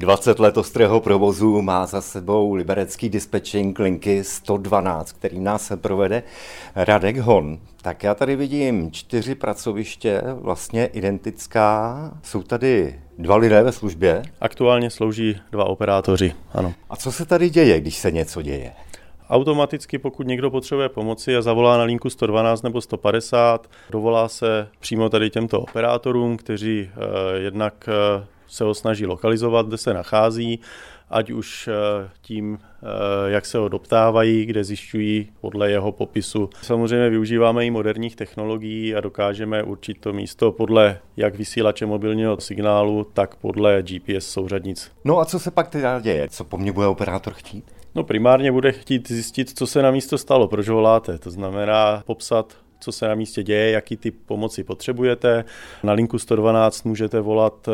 20 let ostrého provozu má za sebou liberecký dispečing linky 112, který nás se provede Radek Hon. Tak já tady vidím čtyři pracoviště, vlastně identická. Jsou tady dva lidé ve službě. Aktuálně slouží dva operátoři, ano. A co se tady děje, když se něco děje? Automaticky, pokud někdo potřebuje pomoci a zavolá na linku 112 nebo 150, dovolá se přímo tady těmto operátorům, kteří eh, jednak eh, se ho snaží lokalizovat, kde se nachází, ať už eh, tím, eh, jak se ho doptávají, kde zjišťují podle jeho popisu. Samozřejmě využíváme i moderních technologií a dokážeme určit to místo podle jak vysílače mobilního signálu, tak podle GPS souřadnic. No a co se pak teda děje? Co po mně bude operátor chtít? No primárně bude chtít zjistit, co se na místo stalo, proč voláte. To znamená popsat co se na místě děje, jaký typ pomoci potřebujete. Na linku 112 můžete volat eh,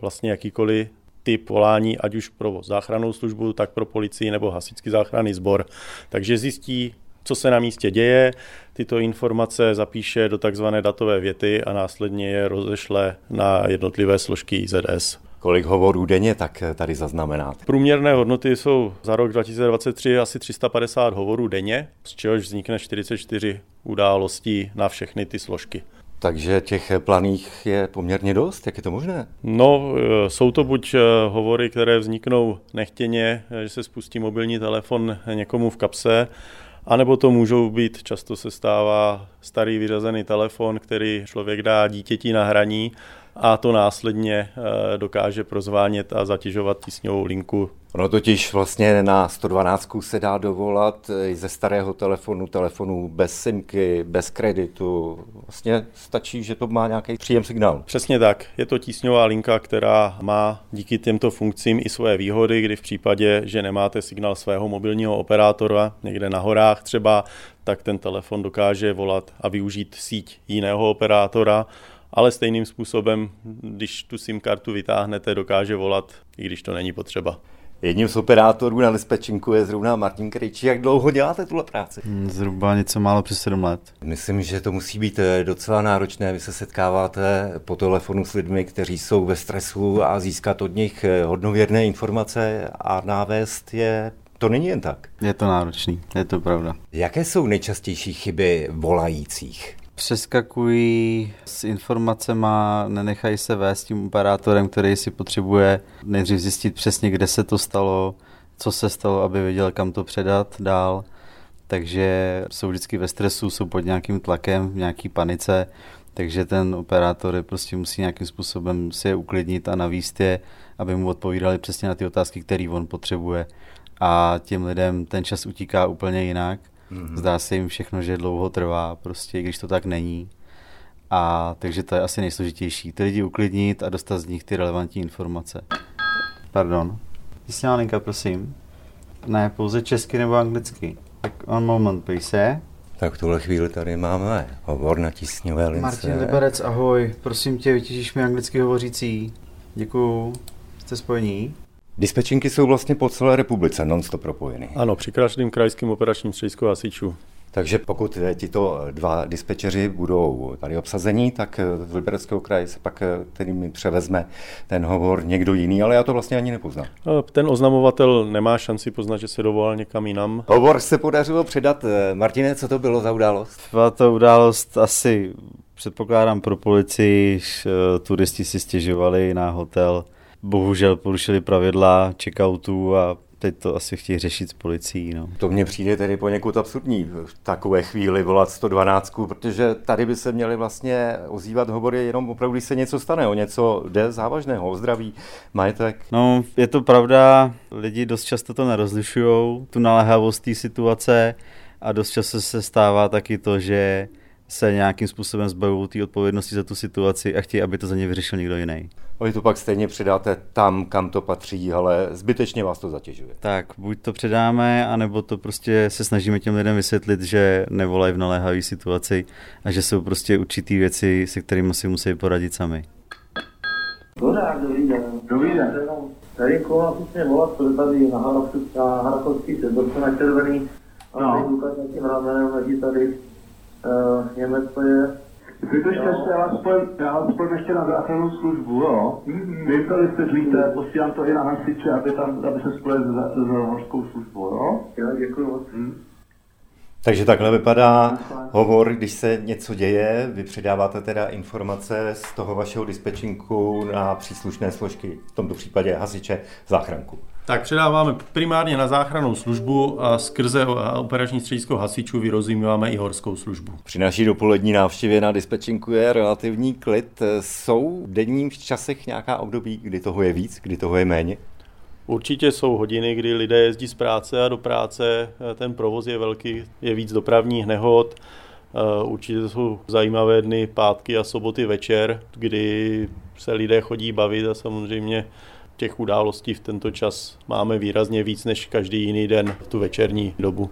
vlastně jakýkoliv typ volání, ať už pro záchrannou službu, tak pro policii nebo hasičský záchranný sbor. Takže zjistí, co se na místě děje, tyto informace zapíše do takzvané datové věty a následně je rozešle na jednotlivé složky IZS. Kolik hovorů denně tak tady zaznamenáte? Průměrné hodnoty jsou za rok 2023 asi 350 hovorů denně, z čehož vznikne 44 událostí na všechny ty složky. Takže těch planých je poměrně dost, jak je to možné? No, e, jsou to buď hovory, které vzniknou nechtěně, že se spustí mobilní telefon někomu v kapse, anebo to můžou být, často se stává starý vyřazený telefon, který člověk dá dítěti na hraní a to následně eh, dokáže prozvánět a zatěžovat tísňovou linku. Ono totiž vlastně na 112 se dá dovolat i ze starého telefonu, telefonu bez simky, bez kreditu. Vlastně stačí, že to má nějaký příjem signál. Přesně tak. Je to tísňová linka, která má díky těmto funkcím i svoje výhody, kdy v případě, že nemáte signál svého mobilního operátora někde na horách třeba, tak ten telefon dokáže volat a využít síť jiného operátora ale stejným způsobem, když tu SIM kartu vytáhnete, dokáže volat, i když to není potřeba. Jedním z operátorů na dispečinku je zrovna Martin Krejčí. Jak dlouho děláte tuhle práci? Hmm, zhruba něco málo přes 7 let. Myslím, že to musí být eh, docela náročné. Vy se setkáváte po telefonu s lidmi, kteří jsou ve stresu a získat od nich eh, hodnověrné informace a návést je to není jen tak. Je to náročný, je to pravda. Jaké jsou nejčastější chyby volajících? Přeskakují s informacemi, nenechají se vést tím operátorem, který si potřebuje nejdřív zjistit přesně, kde se to stalo, co se stalo, aby věděl, kam to předat dál. Takže jsou vždycky ve stresu, jsou pod nějakým tlakem, v nějaký panice, takže ten operátor prostě musí nějakým způsobem si je uklidnit a navíst je, aby mu odpovídali přesně na ty otázky, které on potřebuje. A těm lidem ten čas utíká úplně jinak Mm-hmm. Zdá se jim všechno, že dlouho trvá, prostě, když to tak není. A takže to je asi nejsložitější. Ty lidi uklidnit a dostat z nich ty relevantní informace. Pardon. Vysíláninka, prosím. Ne, pouze česky nebo anglicky. Tak on moment, please. Tak v tuhle chvíli tady máme hovor na tísňové lince. Martin Liberec, ahoj. Prosím tě, vytěžíš mi anglicky hovořící. Děkuju. Jste spojení? Dispečinky jsou vlastně po celé republice non-stop propojeny. Ano, při každém krajském operačním středisku hasičů. Takže pokud tito dva dispečeři budou tady obsazení, tak v Libereckého kraje se pak mi převezme ten hovor někdo jiný, ale já to vlastně ani nepoznám. Ten oznamovatel nemá šanci poznat, že se dovolal někam jinam. Hovor se podařilo předat. Martine, co to bylo za událost? Byla to událost asi, předpokládám pro policii, turisti si stěžovali na hotel bohužel porušili pravidla checkoutu a teď to asi chtějí řešit s policií. No. To mně přijde tedy poněkud absurdní v takové chvíli volat 112, protože tady by se měly vlastně ozývat hovory jenom opravdu, když se něco stane, o něco jde závažného, o zdraví, majetek. No, je to pravda, lidi dost často to nerozlišují, tu naléhavost té situace a dost často se stává taky to, že se nějakým způsobem zbavují té odpovědnosti za tu situaci a chtějí, aby to za ně vyřešil někdo jiný. Vy to pak stejně předáte tam, kam to patří, ale zbytečně vás to zatěžuje. Tak, buď to předáme, anebo to prostě se snažíme těm lidem vysvětlit, že nevolají v naléhavé situaci a že jsou prostě určitý věci, se kterými si musí poradit sami. dobrý den. Dobrý den. Tady vlastně volat, tady na Harkovský sedlce na červený, a no. tady tím ramenem, tady uh, Německo je Vydržte se, vás spojím ještě na záchrannou službu, jo? Mm-hmm. Vy to vysvětlíte, posílám to i na hasiče, aby, tam, aby se spojili s, s službou, jo? Jo, děkuji moc. Hm. Takže takhle vypadá hovor, když se něco děje, vy předáváte teda informace z toho vašeho dispečinku na příslušné složky, v tomto případě hasiče, záchranku. Tak předáváme primárně na záchrannou službu a skrze operační středisko hasičů vyrozumíváme i horskou službu. Při naší dopolední návštěvě na dispečinku je relativní klid. Jsou v denním časech nějaká období, kdy toho je víc, kdy toho je méně? Určitě jsou hodiny, kdy lidé jezdí z práce a do práce, ten provoz je velký, je víc dopravních nehod, Určitě to jsou zajímavé dny, pátky a soboty večer, kdy se lidé chodí bavit a samozřejmě těch událostí v tento čas máme výrazně víc než každý jiný den v tu večerní dobu.